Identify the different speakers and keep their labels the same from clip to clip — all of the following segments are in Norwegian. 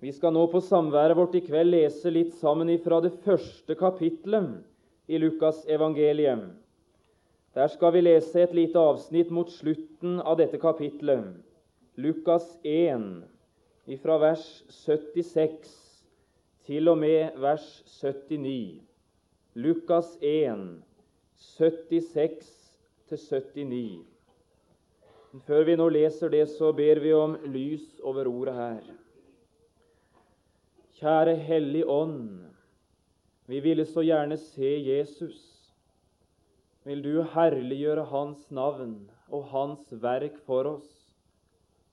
Speaker 1: Vi skal nå på samværet vårt i kveld lese litt sammen ifra det første kapitlet i Lukas evangelium. Der skal vi lese et lite avsnitt mot slutten av dette kapitlet. Lukas 1, ifra vers 76 til og med vers 79. Lukas 1, 76 79. Før vi nå leser det, så ber vi om lys over ordet her. Kjære Hellig Ånd, vi ville så gjerne se Jesus. Vil du herliggjøre Hans navn og Hans verk for oss,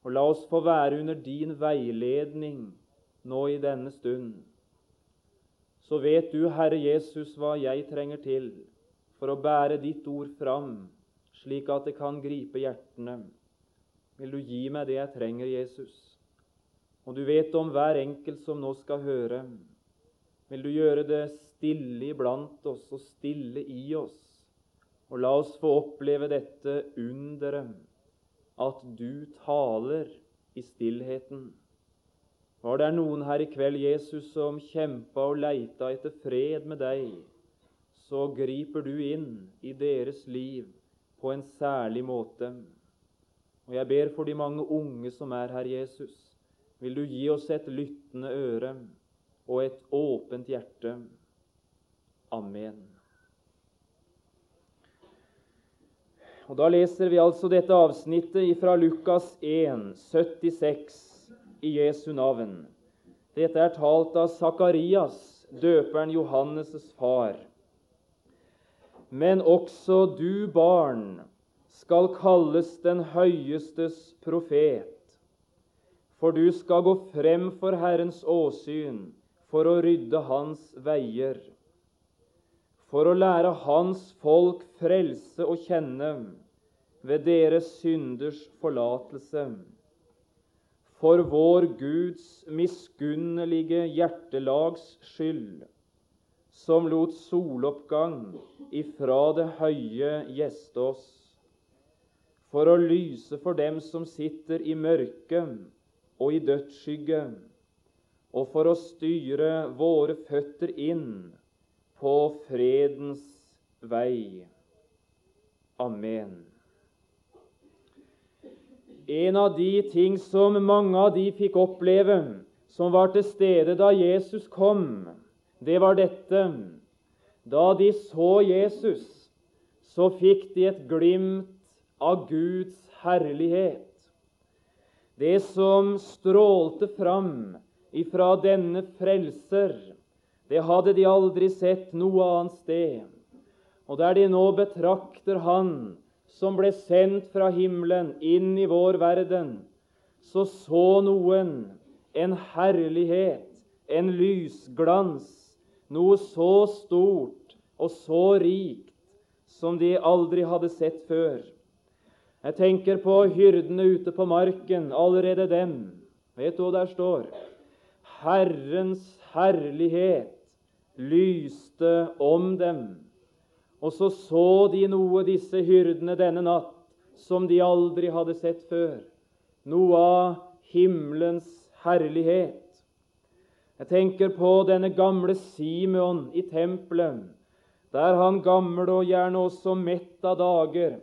Speaker 1: og la oss få være under din veiledning nå i denne stund. Så vet du, Herre Jesus, hva jeg trenger til for å bære ditt ord fram, slik at det kan gripe hjertene. Vil du gi meg det jeg trenger, Jesus? Og du vet om hver enkelt som nå skal høre. Vil du gjøre det stille iblant oss og stille i oss, og la oss få oppleve dette underet, at du taler i stillheten. Var det noen her i kveld, Jesus, som kjempa og leita etter fred med deg, så griper du inn i deres liv på en særlig måte. Og jeg ber for de mange unge som er her, Jesus vil du gi oss et lyttende øre og et åpent hjerte. Amen. Og Da leser vi altså dette avsnittet fra Lukas 1, 76, i Jesu navn. Dette er talt av Sakarias, døperen Johannes' far. Men også du, barn, skal kalles den høyestes profet. For du skal gå frem for Herrens åsyn for å rydde hans veier, for å lære hans folk frelse å kjenne ved deres synders forlatelse. For vår Guds miskunnelige hjertelags skyld, som lot soloppgang ifra det høye gjeste oss, for å lyse for dem som sitter i mørket og i dødsskygge, og for å styre våre føtter inn på fredens vei. Amen. En av de ting som mange av de fikk oppleve, som var til stede da Jesus kom, det var dette. Da de så Jesus, så fikk de et glimt av Guds herlighet. Det som strålte fram ifra denne frelser, det hadde de aldri sett noe annet sted. Og der de nå betrakter Han som ble sendt fra himmelen inn i vår verden, så så noen en herlighet, en lysglans, noe så stort og så rikt som de aldri hadde sett før. Jeg tenker på hyrdene ute på marken, allerede dem. Vet du hva der står? Herrens herlighet lyste om dem. Og så så de noe, disse hyrdene, denne natt, som de aldri hadde sett før. Noe av himmelens herlighet. Jeg tenker på denne gamle Simeon i tempelet, der han gamle og gjerne også mett av dager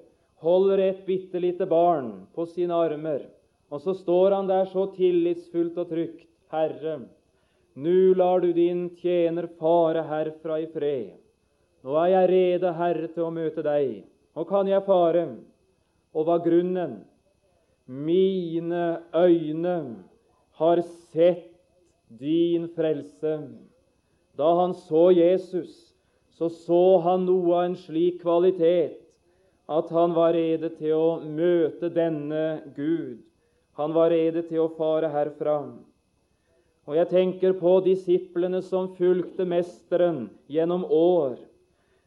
Speaker 1: holder et bitte lite barn på sine armer, og så står han der så tillitsfullt og trygt. Herre, nu lar du din tjener fare herfra i fred. Nå er jeg rede, Herre, til å møte deg. Nå kan jeg fare. Og hva grunnen? Mine øyne har sett din frelse. Da han så Jesus, så så han noe av en slik kvalitet at han var rede til å møte denne Gud. Han var rede til å fare herfra. Og jeg tenker på disiplene som fulgte Mesteren gjennom år.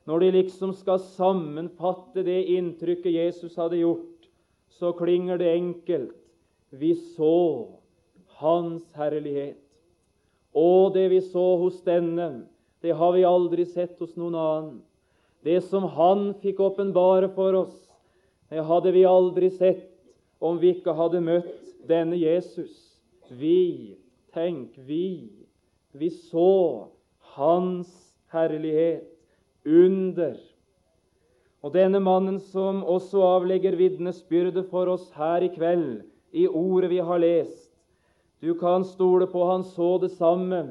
Speaker 1: Når de liksom skal sammenfatte det inntrykket Jesus hadde gjort, så klinger det enkelt. Vi så Hans herlighet. Og det vi så hos denne, det har vi aldri sett hos noen annen. Det som Han fikk åpenbare for oss, det hadde vi aldri sett om vi ikke hadde møtt denne Jesus. Vi Tenk, vi, vi så Hans herlighet under. Og denne mannen som også avlegger vitnesbyrde for oss her i kveld, i ordet vi har lest, du kan stole på han så det samme,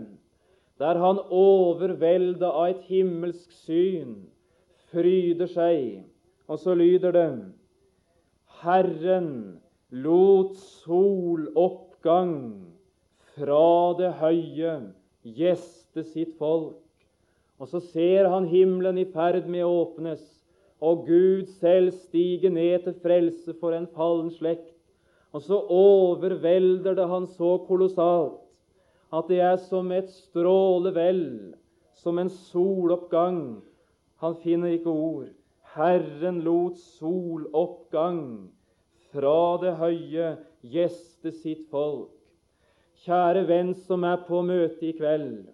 Speaker 1: der han overvelda av et himmelsk syn, fryder seg. Og så lyder det Herren lot soloppgang fra det høye gjeste sitt folk. Og så ser han himmelen i ferd med å åpnes, og Gud selv stiger ned til frelse for en fallen slekt. Og så overvelder det han så kolossalt at det er som et strålevell, som en soloppgang. Han finner ikke ord. Herren lot soloppgang fra det høye gjeste sitt folk. Kjære venn som er på møte i kveld,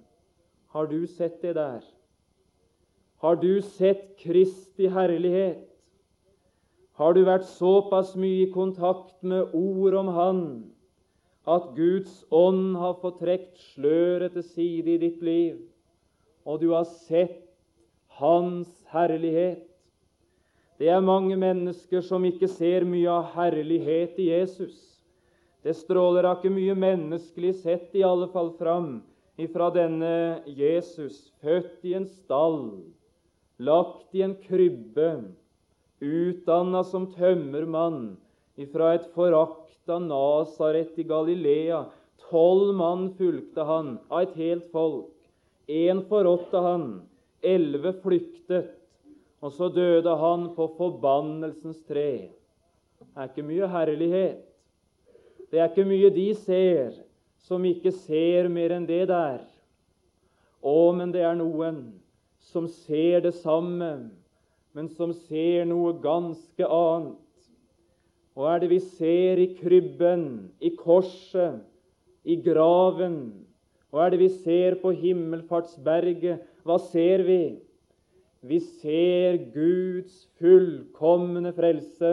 Speaker 1: har du sett det der? Har du sett Kristi herlighet? Har du vært såpass mye i kontakt med ord om Han at Guds ånd har fått trukket sløret til side i ditt liv, og du har sett Hans herlighet? Det er mange mennesker som ikke ser mye av herlighet i Jesus. Det stråler ikke mye menneskelig sett i alle fall fram ifra denne Jesus, født i en stall, lagt i en krybbe, utdanna som tømmermann ifra et forakta Nasaret i Galilea. Tolv mann fulgte han av et helt folk. Én forrådte han, elleve flyktet, og så døde han på forbannelsens tre. Det er ikke mye herlighet. Det er ikke mye de ser som ikke ser mer enn det der. Å, men det er noen som ser det samme men som ser noe ganske annet. Hva er det vi ser i krybben, i korset, i graven? Hva er det vi ser på himmelfartsberget? Hva ser vi? Vi ser Guds fullkomne frelse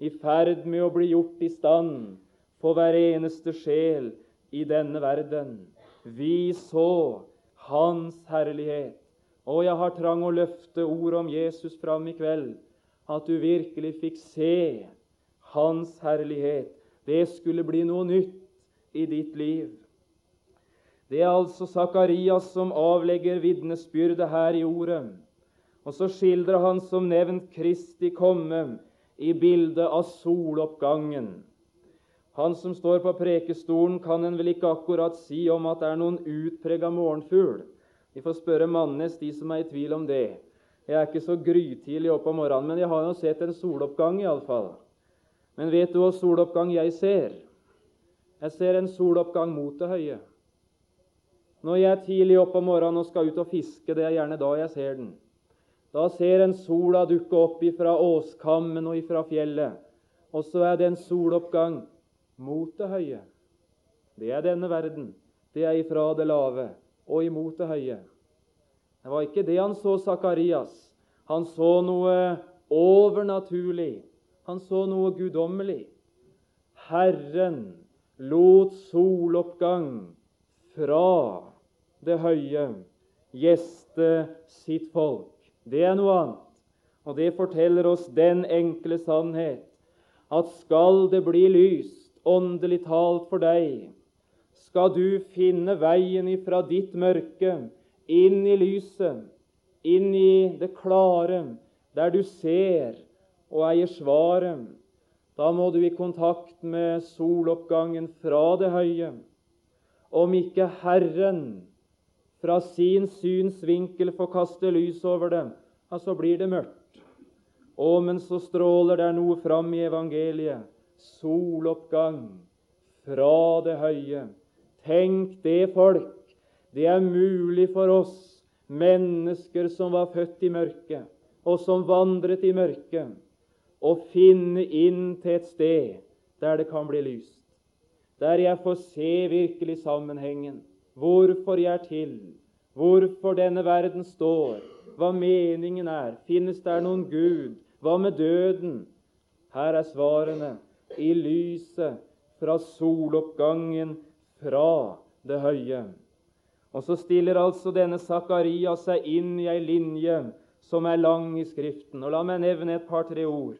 Speaker 1: i ferd med å bli gjort i stand på hver eneste sjel i denne verden. Vi så Hans herlighet. Og jeg har trang å løfte ordet om Jesus fram i kveld, at du virkelig fikk se Hans herlighet. Det skulle bli noe nytt i ditt liv. Det er altså Sakarias som avlegger vitnesbyrdet her i ordet. Og så skildrer han som nevnt Kristi komme i bildet av soloppgangen. Han som står på prekestolen, kan en vel ikke akkurat si om at det er noen utprega morgenfugl. Vi får spørre Mannes, de som er i tvil om det. Jeg er ikke så grytidlig opp om morgenen, men jeg har jo sett en soloppgang iallfall. Men vet du hva soloppgang jeg ser? Jeg ser en soloppgang mot det høye. Når jeg er tidlig opp om morgenen og skal ut og fiske, det er gjerne da jeg ser den. Da ser en sola dukke opp ifra åskammen og ifra fjellet. Og så er det en soloppgang mot det høye. Det er denne verden. Det er ifra det lave og imot det høye. Det var ikke det han så Sakarias. Han så noe overnaturlig. Han så noe guddommelig. Herren lot soloppgang fra det høye gjeste sitt folk. Det er noe annet. Og det forteller oss den enkle sannhet at skal det bli lyst, åndelig talt for deg, skal du finne veien ifra ditt mørke inn i lyset, inn i det klare, der du ser og eier svaret. Da må du i kontakt med soloppgangen fra det høye. Om ikke Herren fra sin synsvinkel får kaste lys over det, ja, så blir det mørkt. Å, men så stråler det noe fram i evangeliet. Soloppgang fra det høye. Tenk det, folk. Det er mulig for oss, mennesker som var født i mørket, og som vandret i mørket, å finne inn til et sted der det kan bli lyst. Der jeg får se virkelig sammenhengen. Hvorfor jeg er til, hvorfor denne verden står, hva meningen er. Finnes der noen Gud? Hva med døden? Her er svarene i lyset fra soloppgangen fra det høye. Og så stiller altså denne Zakaria seg inn i ei linje som er lang i Skriften. Og La meg nevne et par-tre ord.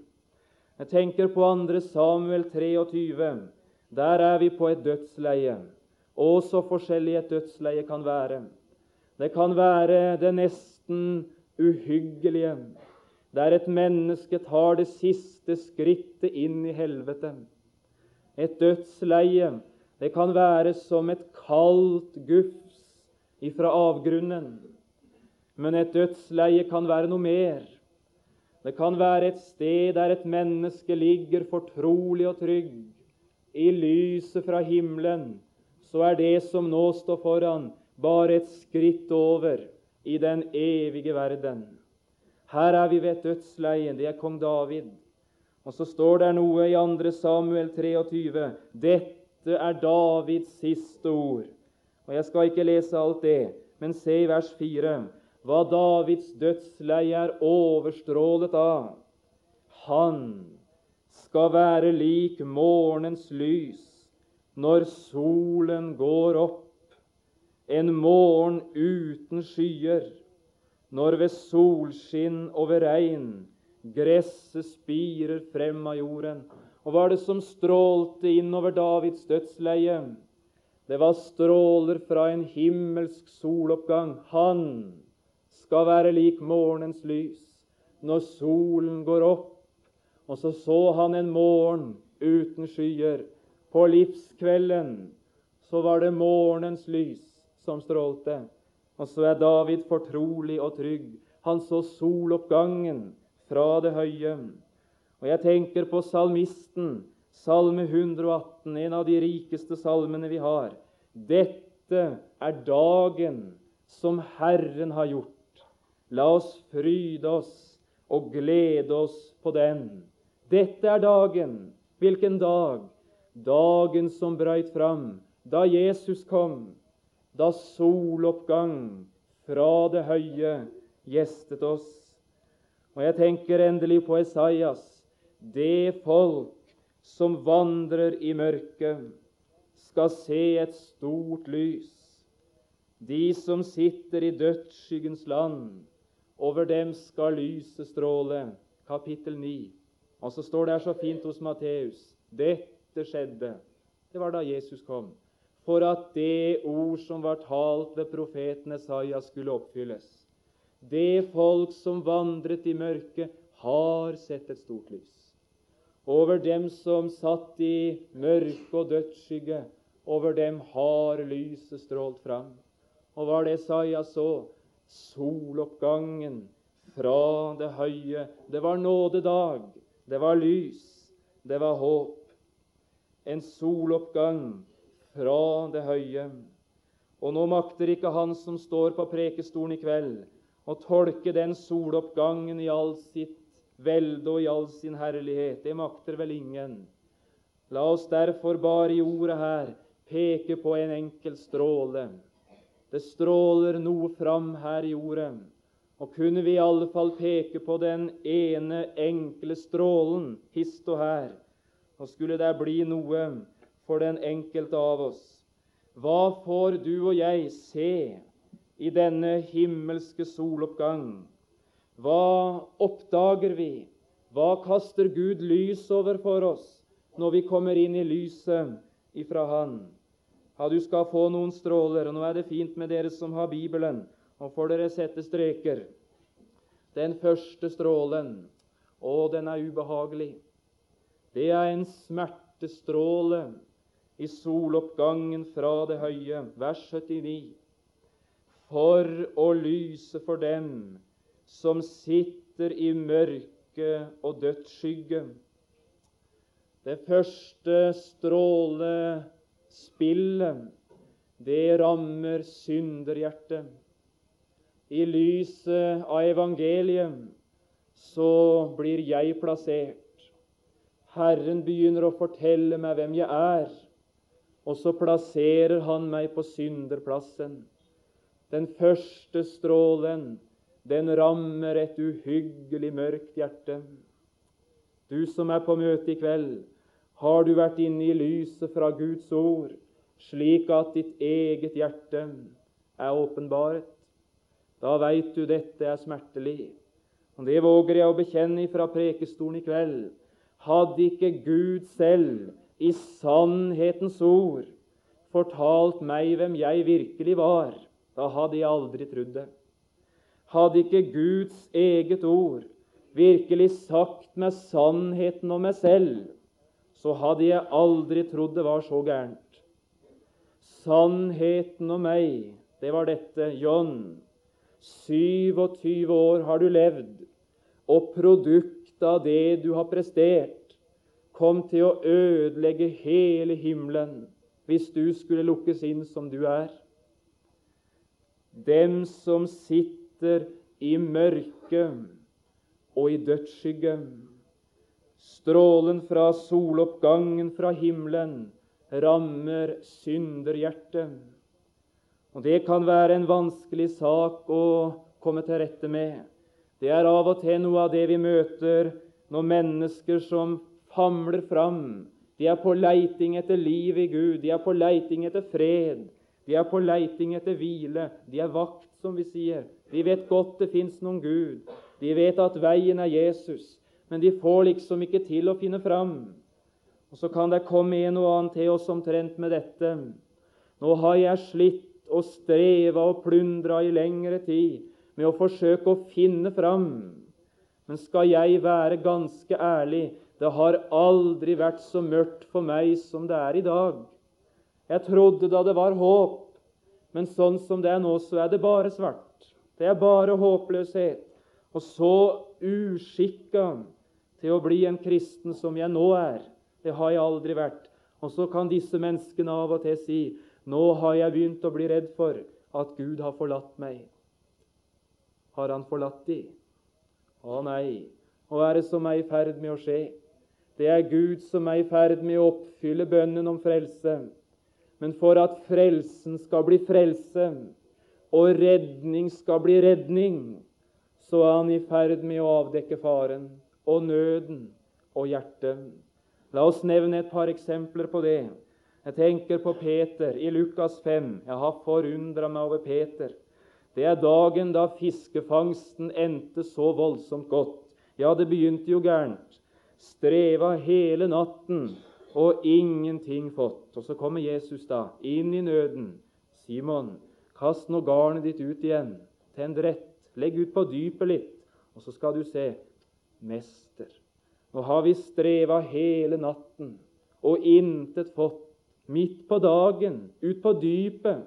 Speaker 1: Jeg tenker på 2. Samuel 23. Der er vi på et dødsleie. Og så forskjellig et dødsleie kan være. Det kan være det nesten uhyggelige, der et menneske tar det siste skrittet inn i helvete. Et dødsleie det kan være som et kaldt gufs ifra avgrunnen. Men et dødsleie kan være noe mer. Det kan være et sted der et menneske ligger fortrolig og trygg. I lyset fra himmelen så er det som nå står foran, bare et skritt over i den evige verden. Her er vi ved dødsleien. Det er kong David. Og så står det noe i 2. Samuel 23. Dette er Davids siste ord. Og Jeg skal ikke lese alt det, men se i vers 4 hva Davids dødsleie er overstrålet av. Han skal være lik morgenens lys når solen går opp, en morgen uten skyer, når ved solskinn og ved regn gresset spirer frem av jorden. Og hva er det som strålte innover Davids dødsleie? Det var stråler fra en himmelsk soloppgang. Han skal være lik morgenens lys når solen går opp. Og så så han en morgen uten skyer. På livskvelden så var det morgenens lys som strålte. Og så er David fortrolig og trygg. Han så soloppgangen fra det høye. Og jeg tenker på salmisten Salme 118, en av de rikeste salmene vi har. Dette er dagen som Herren har gjort. La oss fryde oss og glede oss på den. Dette er dagen. Hvilken dag? Dagen som brøyt fram da Jesus kom, da soloppgang fra det høye gjestet oss. Og jeg tenker endelig på Esaias, det folk som vandrer i mørket, skal se et stort lys. De som sitter i dødsskyggens land, over dem skal lyset stråle. Kapittel 9. Og så står det her så fint hos Matteus dette skjedde. Det var da Jesus kom. For at det ord som var talt ved profeten Esaiah, skulle oppfylles. Det folk som vandret i mørket, har sett et stort lys over dem som satt i mørke og dødsskygge. Over dem har lyset strålt fram. Og hva det Saia så? Soloppgangen fra det høye. Det var nådedag. Det var lys. Det var håp. En soloppgang fra det høye. Og nå makter ikke han som står på prekestolen i kveld, å tolke den soloppgangen i all sitt velde og i all sin herlighet. Det makter vel ingen. La oss derfor bare i ordet her peke på en enkel stråle. Det stråler noe fram her i ordet. Og kunne vi i alle fall peke på den ene enkle strålen hist og her, så skulle det bli noe for den enkelte av oss. Hva får du og jeg se i denne himmelske soloppgang? Hva oppdager vi? Hva kaster Gud lys over for oss når vi kommer inn i lyset ifra Han? Ja, du skal få noen stråler, og nå er det fint med dere som har Bibelen. Nå får dere sette streker. Den første strålen, å, den er ubehagelig. Det er en smertestråle i soloppgangen fra det høye. Vers 79. For å lyse for dem som sitter i mørke og dødsskygge. Det første strålespillet, det rammer synderhjertet. I lyset av evangeliet så blir jeg plassert. Herren begynner å fortelle meg hvem jeg er, og så plasserer han meg på synderplassen. Den første strålen den rammer et uhyggelig mørkt hjerte. Du som er på møte i kveld, har du vært inne i lyset fra Guds ord, slik at ditt eget hjerte er åpenbaret. Da veit du dette er smertelig. Og Det våger jeg å bekjenne fra prekestolen i kveld. Hadde ikke Gud selv i sannhetens ord fortalt meg hvem jeg virkelig var, da hadde jeg aldri trodd det. Hadde ikke Guds eget ord virkelig sagt meg sannheten om meg selv, så hadde jeg aldri trodd det var så gærent. Sannheten om meg, det var dette, John. 27 år har du levd, og produktet av det du har prestert, kom til å ødelegge hele himmelen hvis du skulle lukkes inn som du er. Dem som sitter i mørket og i dødsskygge. Strålen fra soloppgangen fra himmelen rammer synderhjertet. Og Det kan være en vanskelig sak å komme til rette med. Det er av og til noe av det vi møter når mennesker som famler fram. De er på leiting etter liv i Gud, de er på leiting etter fred, de er på leiting etter hvile. De er vakt, som vi sier. De vet godt det fins noen Gud. De vet at veien er Jesus, men de får liksom ikke til å finne fram. Og Så kan det komme en og annen til oss omtrent med dette. Nå har jeg slitt og streva og plundra i lengre tid med å forsøke å finne fram. Men skal jeg være ganske ærlig, det har aldri vært så mørkt for meg som det er i dag. Jeg trodde da det var håp, men sånn som det er nå, så er det bare svart. Det er bare håpløshet. Og så uskikka til å bli en kristen som jeg nå er. Det har jeg aldri vært. Og så kan disse menneskene av og til si nå har jeg begynt å bli redd for at Gud har forlatt meg. Har Han forlatt de? Å nei. Hva er det som er i ferd med å skje? Det er Gud som er i ferd med å oppfylle bønnen om frelse. Men for at frelsen skal bli frelse, og redning skal bli redning, så er han i ferd med å avdekke faren og nøden og hjertet. La oss nevne et par eksempler på det. Jeg tenker på Peter i Lukas 5. Jeg har forundra meg over Peter. Det er dagen da fiskefangsten endte så voldsomt godt. Ja, det begynte jo gærent. Streva hele natten og ingenting fått. Og så kommer Jesus da inn i nøden. Simon, kast nå garnet ditt ut igjen Tenn rett. Legg ut på dypet litt, og så skal du se. Mester, nå har vi streva hele natten og intet fått. Midt på dagen, ut på dypet.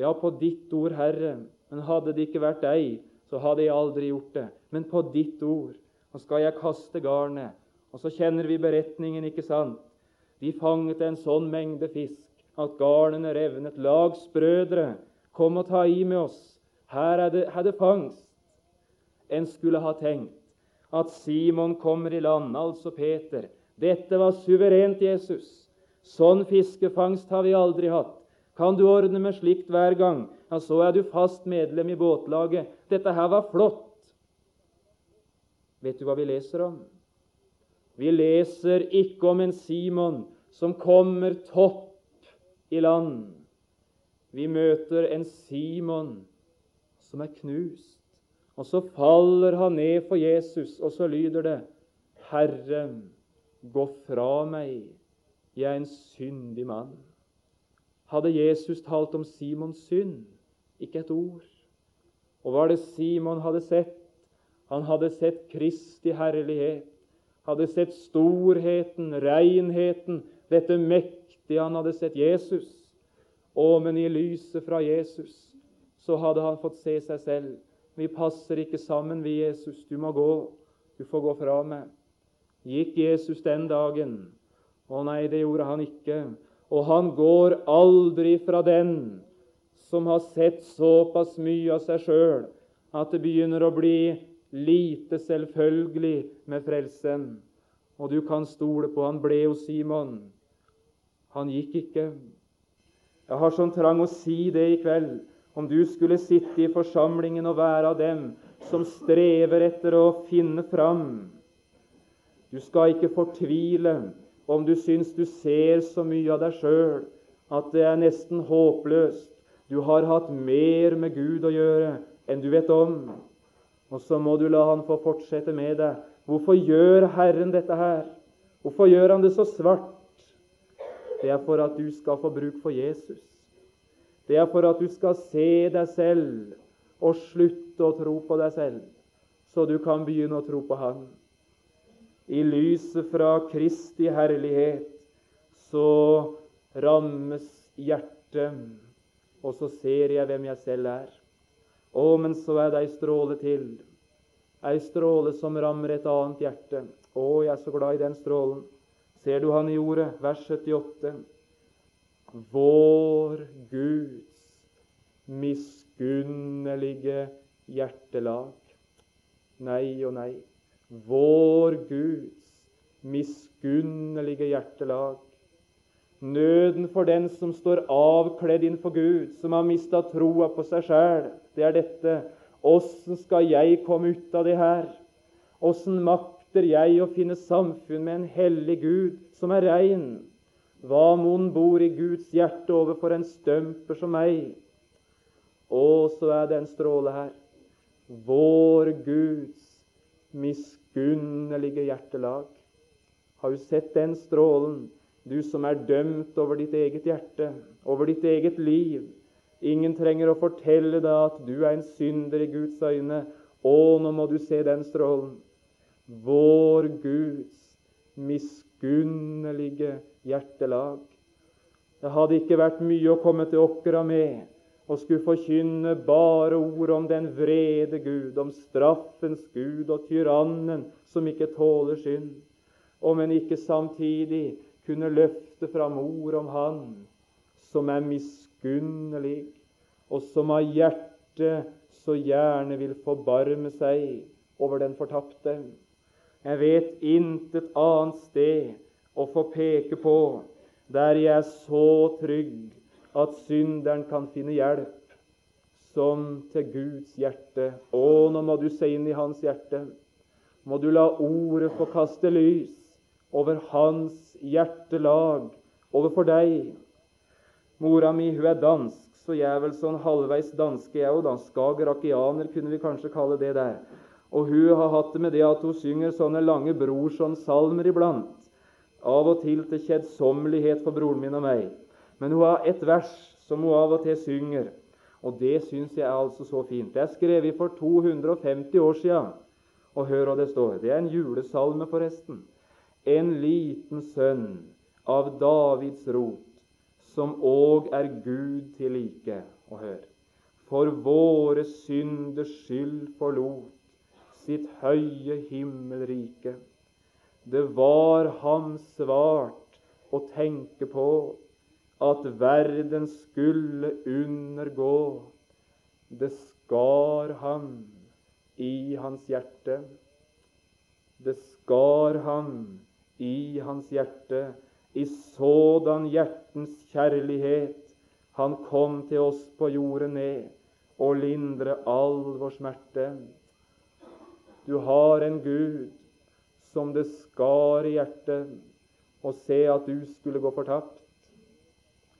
Speaker 1: Ja, på ditt ord, Herre. Men hadde det ikke vært deg, så hadde jeg aldri gjort det. Men på ditt ord. Nå skal jeg kaste garnet. Og så kjenner vi beretningen, ikke sant? De fanget en sånn mengde fisk at garnene revnet. Lagsbrødre, kom og ta i med oss. Her er det, er det fangst. En skulle ha tenkt at Simon kommer i land, altså Peter. Dette var suverent, Jesus. Sånn fiskefangst har vi aldri hatt. Kan du ordne med slikt hver gang, ja, så er du fast medlem i båtlaget. Dette her var flott. Vet du hva vi leser om? Vi leser ikke om en Simon som kommer topp i land. Vi møter en Simon som er knust. Og så faller han ned for Jesus, og så lyder det Herre, gå fra meg, jeg er en syndig mann. Hadde Jesus talt om Simons synd? Ikke et ord. Og hva er det Simon hadde sett? Han hadde sett Kristi herlighet, hadde sett storheten, renheten, dette mektige han hadde sett Jesus. Å, men i lyset fra Jesus så hadde han fått se seg selv. Vi passer ikke sammen, vi, Jesus. Du må gå. Du får gå fra meg. Gikk Jesus den dagen? Å nei, det gjorde han ikke. Og han går aldri fra den som har sett såpass mye av seg sjøl at det begynner å bli lite selvfølgelig med frelsen. Og du kan stole på han ble hos Simon. Han gikk ikke. Jeg har sånn trang å si det i kveld om du skulle sitte i forsamlingen og være av dem som strever etter å finne fram. Du skal ikke fortvile om du syns du ser så mye av deg sjøl at det er nesten håpløst. Du har hatt mer med Gud å gjøre enn du vet om. Og så må du la Han få fortsette med deg. Hvorfor gjør Herren dette her? Hvorfor gjør Han det så svart? Det er for at du skal få bruk for Jesus. Det er for at du skal se deg selv og slutte å tro på deg selv, så du kan begynne å tro på Han. I lyset fra Kristi herlighet så rammes hjertet, og så ser jeg hvem jeg selv er. Å, men så er det ei stråle til, ei stråle som rammer et annet hjerte. Å, jeg er så glad i den strålen. Ser du han i ordet? Vers 78. Vår Guds miskunnelige hjertelag. Nei og nei. Vår Guds miskunnelige hjertelag. Nøden for den som står avkledd innenfor Gud, som har mista troa på seg sjæl, det er dette. Åssen skal jeg komme ut av det her? Åssen makter jeg å finne samfunn med en hellig Gud som er rein? Hva mon bor i Guds hjerte overfor en stømper som meg? Og så er det en stråle her. Vår Guds miskunnelige hjertelag. Har du sett den strålen? Du som er dømt over ditt eget hjerte, over ditt eget liv. Ingen trenger å fortelle deg at du er en synder i Guds øyne. Å, nå må du se den strålen. Vår Guds miskunnelige hjertelag. Det hadde ikke vært mye å komme til Åkra med og skulle forkynne bare ord om den vrede Gud, om straffens Gud og tyrannen som ikke tåler synd, om en ikke samtidig kunne løfte fram ord om Han som er miskunnelig, og som av hjertet så gjerne vil forbarme seg over den fortapte. Jeg vet intet annet sted å få peke på der jeg er så trygg at synderen kan finne hjelp, som til Guds hjerte. Å, nå må du se inn i hans hjerte. Må du la ordet få kaste lys over hans hjertelag overfor deg. Mora mi hun er dansk, så jeg er vel sånn halvveis danske, jeg òg. Skagerakianer kunne vi kanskje kalle det der. Og hun har hatt det med det at hun synger sånne lange brorson-salmer iblant. Av og til til kjedsommelighet for broren min og meg. Men hun har et vers som hun av og til synger, og det syns jeg er altså så fint. Det er skrevet for 250 år sia. Og hør hva det står. Det er en julesalme, forresten en liten sønn av Davids rot, som òg er Gud til like. Og hør For våre synders skyld forlot sitt høye himmelrike. Det var ham svart å tenke på at verden skulle undergå. Det skar ham i hans hjerte. Det skar ham i hans hjerte, i sådan hjertens kjærlighet han kom til oss på jorden ned og lindre all vår smerte. Du har en Gud som det skar i hjertet å se at du skulle gå fortapt.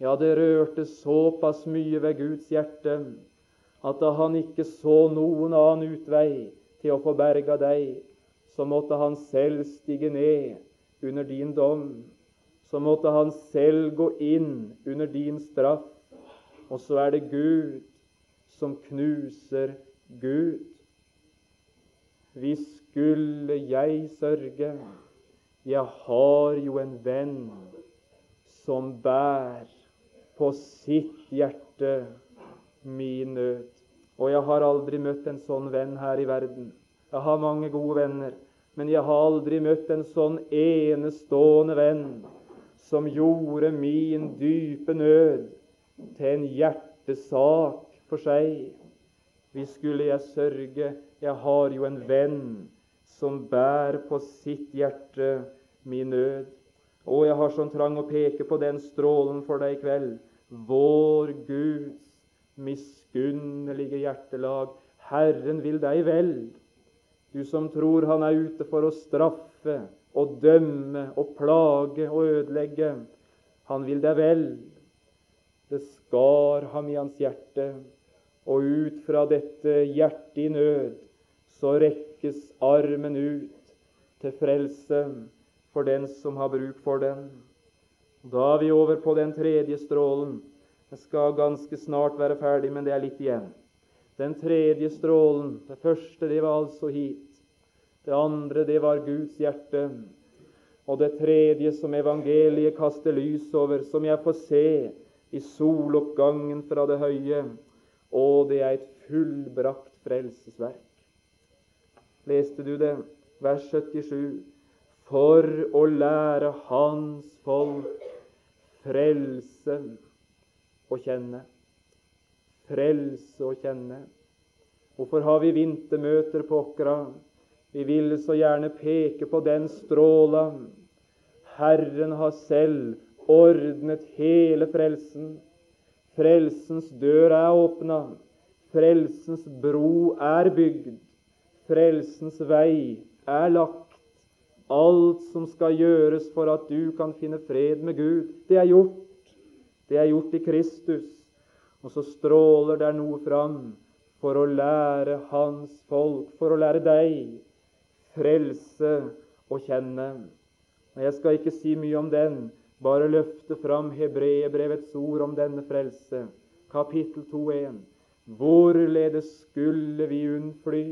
Speaker 1: Ja, det rørte såpass mye ved Guds hjerte at da han ikke så noen annen utvei til å få berga deg, så måtte han selv stige ned under din dom, så måtte han selv gå inn under din straff. Og så er det Gud som knuser Gud. Hvis skulle jeg sørge, jeg har jo en venn som bær på sitt hjerte min nød. Og jeg har aldri møtt en sånn venn her i verden. Jeg har mange gode venner. Men jeg har aldri møtt en sånn enestående venn som gjorde min dype nød til en hjertesak for seg. Hvis skulle jeg sørge, jeg har jo en venn som bærer på sitt hjerte min nød. Og jeg har sånn trang å peke på den strålen for deg i kveld. Vår Guds miskunnelige hjertelag. Herren vil deg vel. Du som tror han er ute for å straffe og dømme og plage og ødelegge. Han vil deg vel. Det skar ham i hans hjerte, og ut fra dette hjertet i nød så rekkes armen ut til frelse for den som har bruk for den. Da er vi over på den tredje strålen. Jeg skal ganske snart være ferdig, men det er litt igjen. Den tredje strålen, det første, det var altså hit. Det andre, det var Guds hjerte. Og det tredje som evangeliet kaster lys over, som jeg får se i soloppgangen fra det høye, og det er et fullbrakt frelsesverk. Leste du det? Vers 77. For å lære Hans folk frelse å kjenne. Frelse å kjenne. Hvorfor har vi vintermøter på Åkra? Vi ville så gjerne peke på den stråla. Herren har selv ordnet hele frelsen. Frelsens dør er åpna. Frelsens bro er bygd. Frelsens vei er lagt. Alt som skal gjøres for at du kan finne fred med Gud, det er gjort. Det er gjort i Kristus. Og så stråler der noe fram for å lære Hans folk, for å lære deg, frelse å kjenne. Og Jeg skal ikke si mye om den, bare løfte fram hebreerbrevets ord om denne frelse. Kapittel 2.1. Hvorledes skulle vi unnfly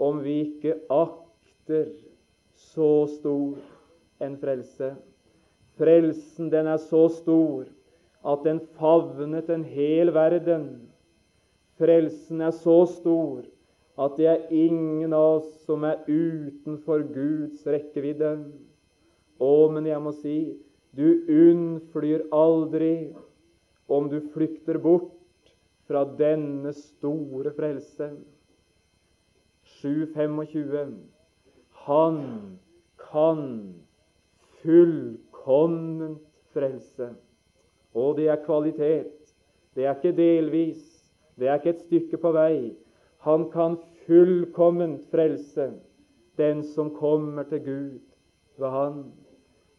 Speaker 1: om vi ikke akter så stor en frelse? Frelsen, den er så stor at den favnet en hel verden. Frelsen er så stor at det er ingen av oss som er utenfor Guds rekkevidde. Å, men jeg må si du unnflyr aldri om du flykter bort fra denne store frelse. 7.25. Han kan fullkomment frelse. Og det er kvalitet. Det er ikke delvis. Det er ikke et stykke på vei. Han kan fullkomment frelse den som kommer til Gud ved Han.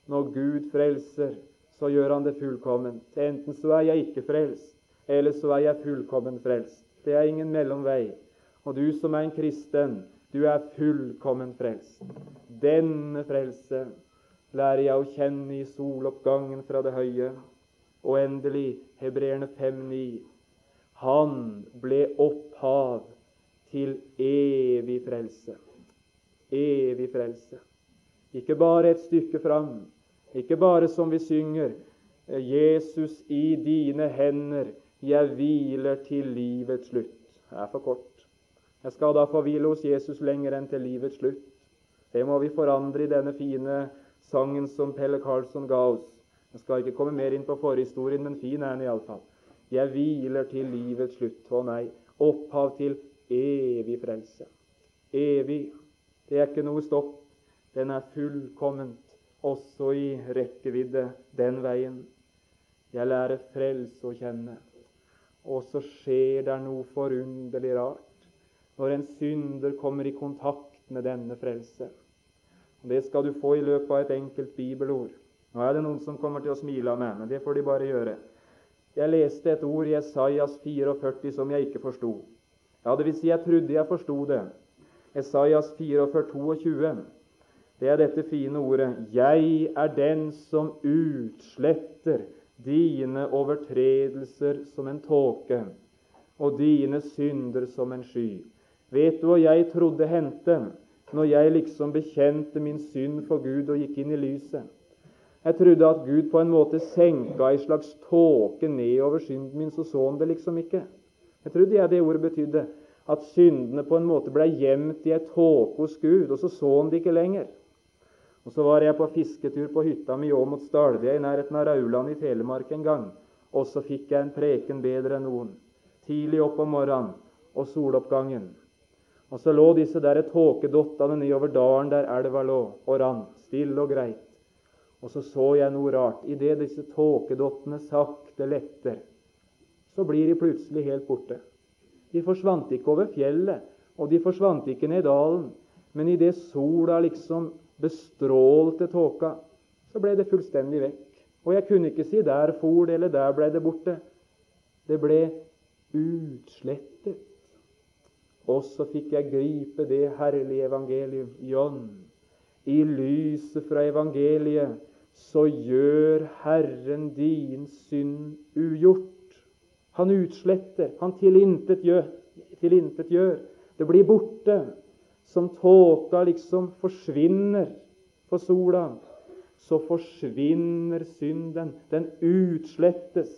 Speaker 1: Når Gud frelser, så gjør Han det fullkomment. Enten så er jeg ikke frelst, eller så er jeg fullkomment frelst. Det er ingen mellomvei. Og du som er en kristen, du er fullkommen frelst. Denne frelse lærer jeg å kjenne i soloppgangen fra det høye. Og endelig Hebreerne 5,9. Han ble opphav til evig frelse. Evig frelse. Ikke bare et stykke fram, ikke bare som vi synger Jesus, i dine hender jeg hviler til livets slutt. Det er for kort. Jeg skal da få hvile hos Jesus lenger enn til livets slutt. Det må vi forandre i denne fine sangen som Pelle Karlsson ga oss. Jeg skal ikke komme mer inn på forhistorien, men fin er den iallfall. Jeg hviler til livets slutt. Å nei, opphav til evig frelse. Evig. Det er ikke noe stopp. Den er fullkomment, også i rekkevidde den veien. Jeg lærer frelse å kjenne. Og så skjer det noe forunderlig rart når en synder kommer i kontakt med denne frelse. Og Det skal du få i løpet av et enkelt bibelord. Nå er det noen som kommer til å smile av meg, men det får de bare gjøre. Jeg leste et ord i Esaias 44 som jeg ikke forsto. Ja, det vil si, jeg trodde jeg forsto det. Esaias 44, 22. Det er dette fine ordet 'Jeg er den som utsletter dine overtredelser som en tåke' og dine synder som en sky. Vet du hva jeg trodde hendte når jeg liksom bekjente min synd for Gud og gikk inn i lyset? Jeg trodde at Gud på en måte senka ei slags tåke nedover synden min, så så han det liksom ikke. Jeg trodde jeg det ordet betydde at syndene på en måte ble gjemt i ei tåke hos Gud, og så så han det ikke lenger. Og Så var jeg på fisketur på hytta mi mot Stalvia i nærheten av Rauland i Telemark en gang, og så fikk jeg en preken bedre enn noen. Tidlig opp om morgenen og soloppgangen. Og så lå disse der tåkedottene nedover dalen der elva lå, og rant, stille og greit. Og så så jeg noe rart. Idet disse tåkedottene sakte letter, så blir de plutselig helt borte. De forsvant ikke over fjellet, og de forsvant ikke ned dalen. Men idet sola liksom bestrålte tåka, så ble det fullstendig vekk. Og jeg kunne ikke si 'der for det', eller 'der ble det borte'. Det ble utslettet. Og så fikk jeg gripe det herlige evangelium, John. I lyset fra evangeliet så gjør Herren din synd ugjort. Han utsletter, han tilintetgjør. tilintetgjør. Det blir borte. Som tåka liksom forsvinner for sola, så forsvinner synden. Den utslettes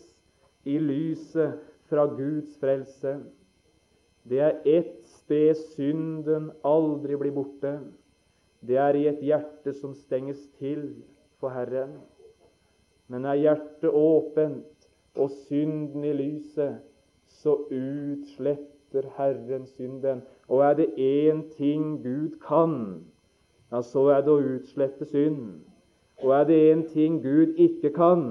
Speaker 1: i lyset fra Guds frelse. Det er ett sted synden aldri blir borte. Det er i et hjerte som stenges til for Herren. Men er hjertet åpent og synden i lyset, så utsletter Herren synden. Og er det én ting Gud kan, ja, så er det å utslette synd. Og er det én ting Gud ikke kan,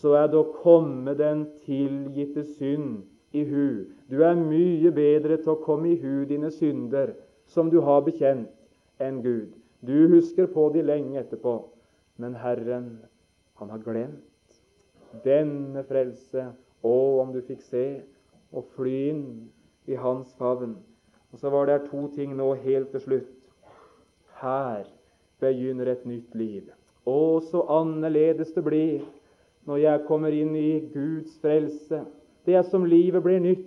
Speaker 1: så er det å komme den tilgitte synd i hu. Du er mye bedre til å komme i hu dine synder som du har bekjent, enn Gud. Du husker på de lenge etterpå, men Herren, han har glemt. Denne frelse, å, om du fikk se og fly inn i hans favn. Og så var det to ting nå helt til slutt. Her begynner et nytt liv. Å, så annerledes det blir når jeg kommer inn i Guds frelse. Det er som livet blir nytt.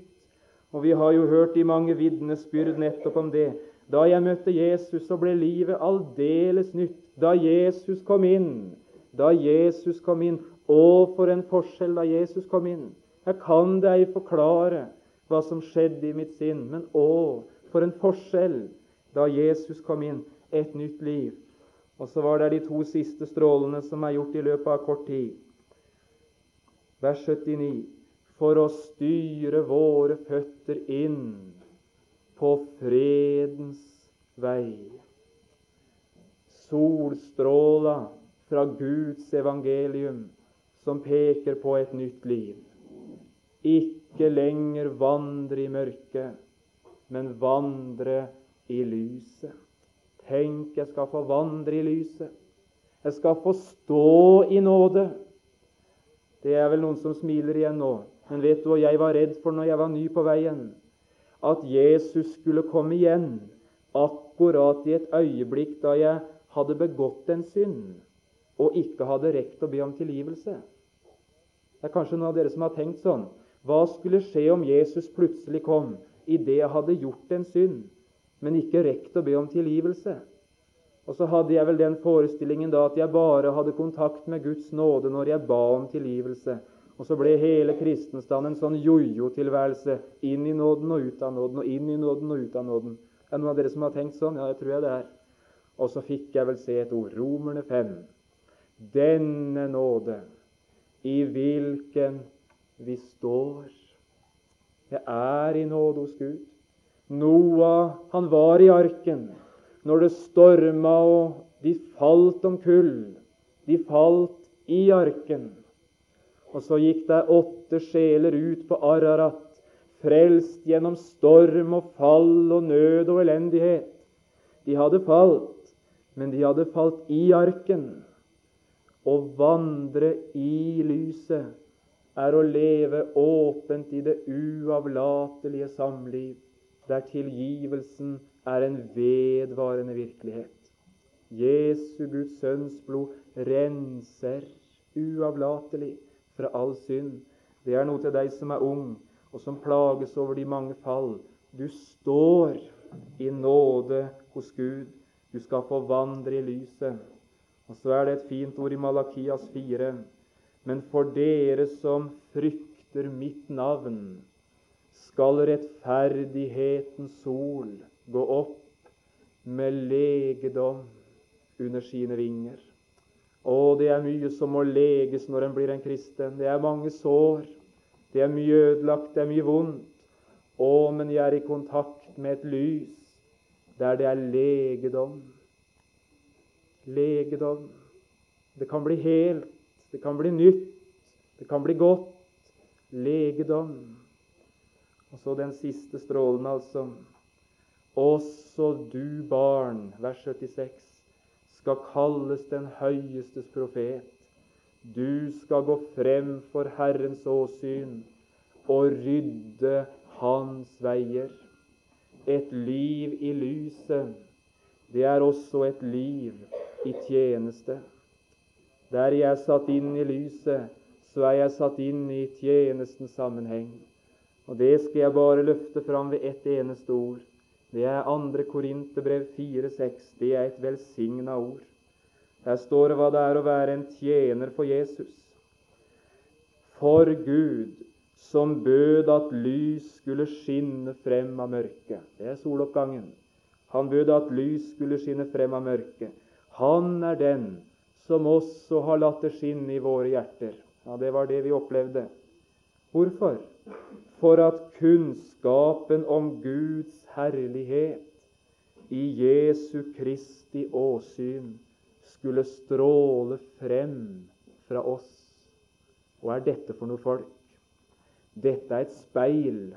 Speaker 1: Og vi har jo hørt de mange vitnesbyrd nettopp om det. Da jeg møtte Jesus, så ble livet aldeles nytt. Da Jesus kom inn. Da Jesus kom inn. Å, for en forskjell da Jesus kom inn. Jeg kan det ei forklare hva som skjedde i mitt sinn, men å, for en forskjell da Jesus kom inn. Et nytt liv. Og så var det de to siste strålene som er gjort i løpet av kort tid vers 79, for å styre våre føtter inn på fredens vei. Solstråla fra Guds evangelium som peker på et nytt liv. Ikke lenger vandre i mørket, men vandre i lyset. Tenk, jeg skal få vandre i lyset. Jeg skal få stå i nåde. Det er vel noen som smiler igjen nå. Men vet du hva jeg var redd for når jeg var ny på veien? At Jesus skulle komme igjen akkurat i et øyeblikk da jeg hadde begått en synd og ikke hadde rekt å be om tilgivelse. Det er kanskje noen av dere som har tenkt sånn. Hva skulle skje om Jesus plutselig kom idet jeg hadde gjort en synd, men ikke rekt å be om tilgivelse? Og så hadde jeg vel den forestillingen da at jeg bare hadde kontakt med Guds nåde når jeg ba om tilgivelse. Og så ble hele kristenstanden en sånn jojo-tilværelse. Inn i nåden og ut av nåden, og inn i nåden og ut av nåden. Er det noen av dere som har tenkt sånn? Ja, jeg tror jeg det er. Og så fikk jeg vel se et ord. Romerne 5. Denne nåde, i hvilken vi står. Jeg er i nåde hos Gud. Noah, han var i arken når det storma og de falt om kull. De falt i arken. Og så gikk det åtte sjeler ut på Ararat, frelst gjennom storm og fall og nød og elendighet. De hadde falt, men de hadde falt i arken. Å vandre i lyset er å leve åpent i det uavlatelige samliv, der tilgivelsen er en vedvarende virkelighet. Jesu Guds sønns blod renser uavlatelig fra all synd. Det er noe til deg som er ung, og som plages over de mange fall. Du står i nåde hos Gud. Du skal få vandre i lyset. Og så er det et fint ord i Malakias 4. Men for dere som frykter mitt navn, skal rettferdighetens sol gå opp med legedom under sine vinger. Å, det er mye som må leges når en blir en kristen. Det er mange sår. Det er mye ødelagt, det er mye vondt. Å, men jeg er i kontakt med et lys der det er legedom. Legedom. Det kan bli helt, det kan bli nytt, det kan bli godt. Legedom. Og så den siste strålen, altså. Også du, barn, vers 76, skal kalles den høyestes profet. Du skal gå frem for Herrens åsyn og rydde Hans veier. Et liv i lyset, det er også et liv i tjeneste. Der jeg er satt inn i lyset, så er jeg satt inn i tjenestens sammenheng. Og det skal jeg bare løfte fram ved ett eneste ord. Det er 2. Korinterbrev 4,6. Det er et velsigna ord. Her står det hva det er å være en tjener for Jesus. For Gud, som bød at lys skulle skinne frem av mørket. Det er soloppgangen. Han bød at lys skulle skinne frem av mørket. Han er den som også har latt det skinne i våre hjerter. Ja, Det var det vi opplevde. Hvorfor? For at kunnskapen om Guds herlighet i Jesu Kristi åsyn skulle stråle frem fra oss. Hva er dette for noe folk? Dette er et speil.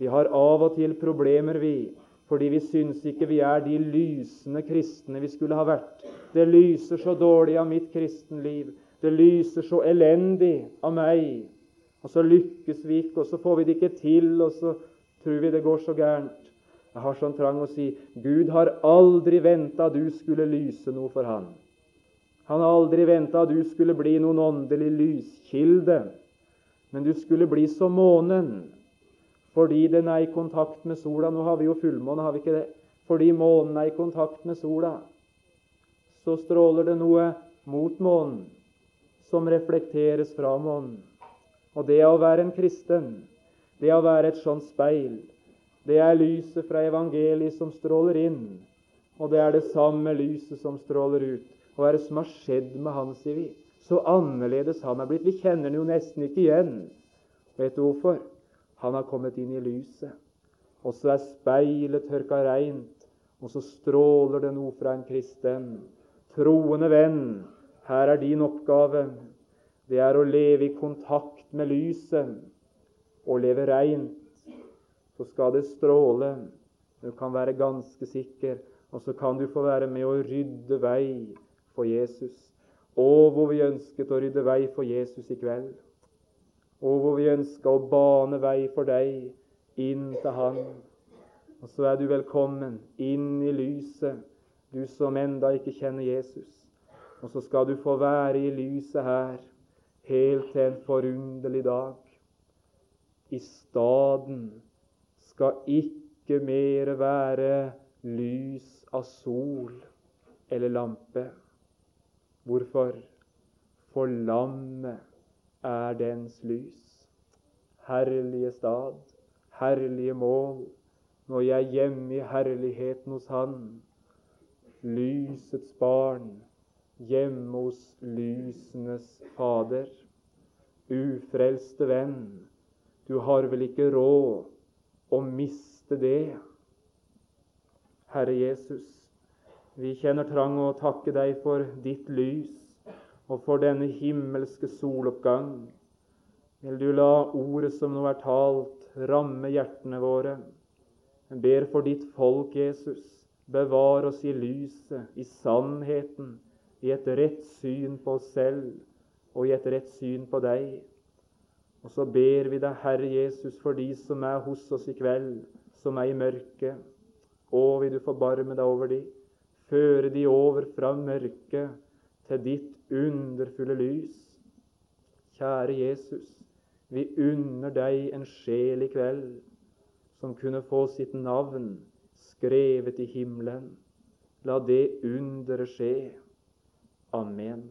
Speaker 1: Vi har av og til problemer, vi, fordi vi syns ikke vi er de lysende kristne vi skulle ha vært. Det lyser så dårlig av mitt kristenliv. Det lyser så elendig av meg. Og så lykkes vi ikke, og så får vi det ikke til, og så tror vi det går så gærent. Jeg har sånn trang å si Gud har aldri venta du skulle lyse noe for han. Han har aldri venta du skulle bli noen åndelig lyskilde, men du skulle bli som månen fordi den er i kontakt med sola. Nå har vi jo fullmåne, har vi ikke det? Fordi månen er i kontakt med sola, så stråler det noe mot månen som reflekteres fra månen. Og det å være en kristen, det å være et sånt speil, det er lyset fra evangeliet som stråler inn, og det er det samme lyset som stråler ut. Hva er det som har skjedd med han, sier vi? Så annerledes han er blitt. Vi kjenner han jo nesten ikke igjen. Vet du hvorfor? Han har kommet inn i lyset. Og så er speilet tørka reint, og så stråler det noe fra en kristen. Troende venn, her er din oppgave. Det er å leve i kontakt med lyset og leve reint så skal det stråle. Du kan være ganske sikker, og så kan du få være med å rydde vei for Jesus. Å, hvor vi ønsket å rydde vei for Jesus i kveld. Å, hvor vi ønska å bane vei for deg inn til Han. Og så er du velkommen inn i lyset, du som enda ikke kjenner Jesus. Og så skal du få være i lyset her helt til en forunderlig dag. I staden skal ikke mere være lys av sol eller lampe. Hvorfor? For lammet er dens lys. Herlige stad, herlige mål, når jeg er hjemme i herligheten hos Han. Lysets barn, hjemme hos lysenes Fader. Ufrelste venn, du har vel ikke råd å miste det. Herre Jesus, vi kjenner trang å takke deg for ditt lys og for denne himmelske soloppgang. Vil du la ordet som nå er talt, ramme hjertene våre. Jeg ber for ditt folk, Jesus. Bevar oss i lyset, i sannheten, i et rett syn på oss selv og i et rett syn på deg. Og så ber vi deg, Herre Jesus, for de som er hos oss i kveld, som er i mørket. Å, vil du forbarme deg over de, føre de over fra mørket til ditt underfulle lys. Kjære Jesus, vi unner deg en sjel i kveld som kunne få sitt navn skrevet i himmelen. La det underet skje. Amen.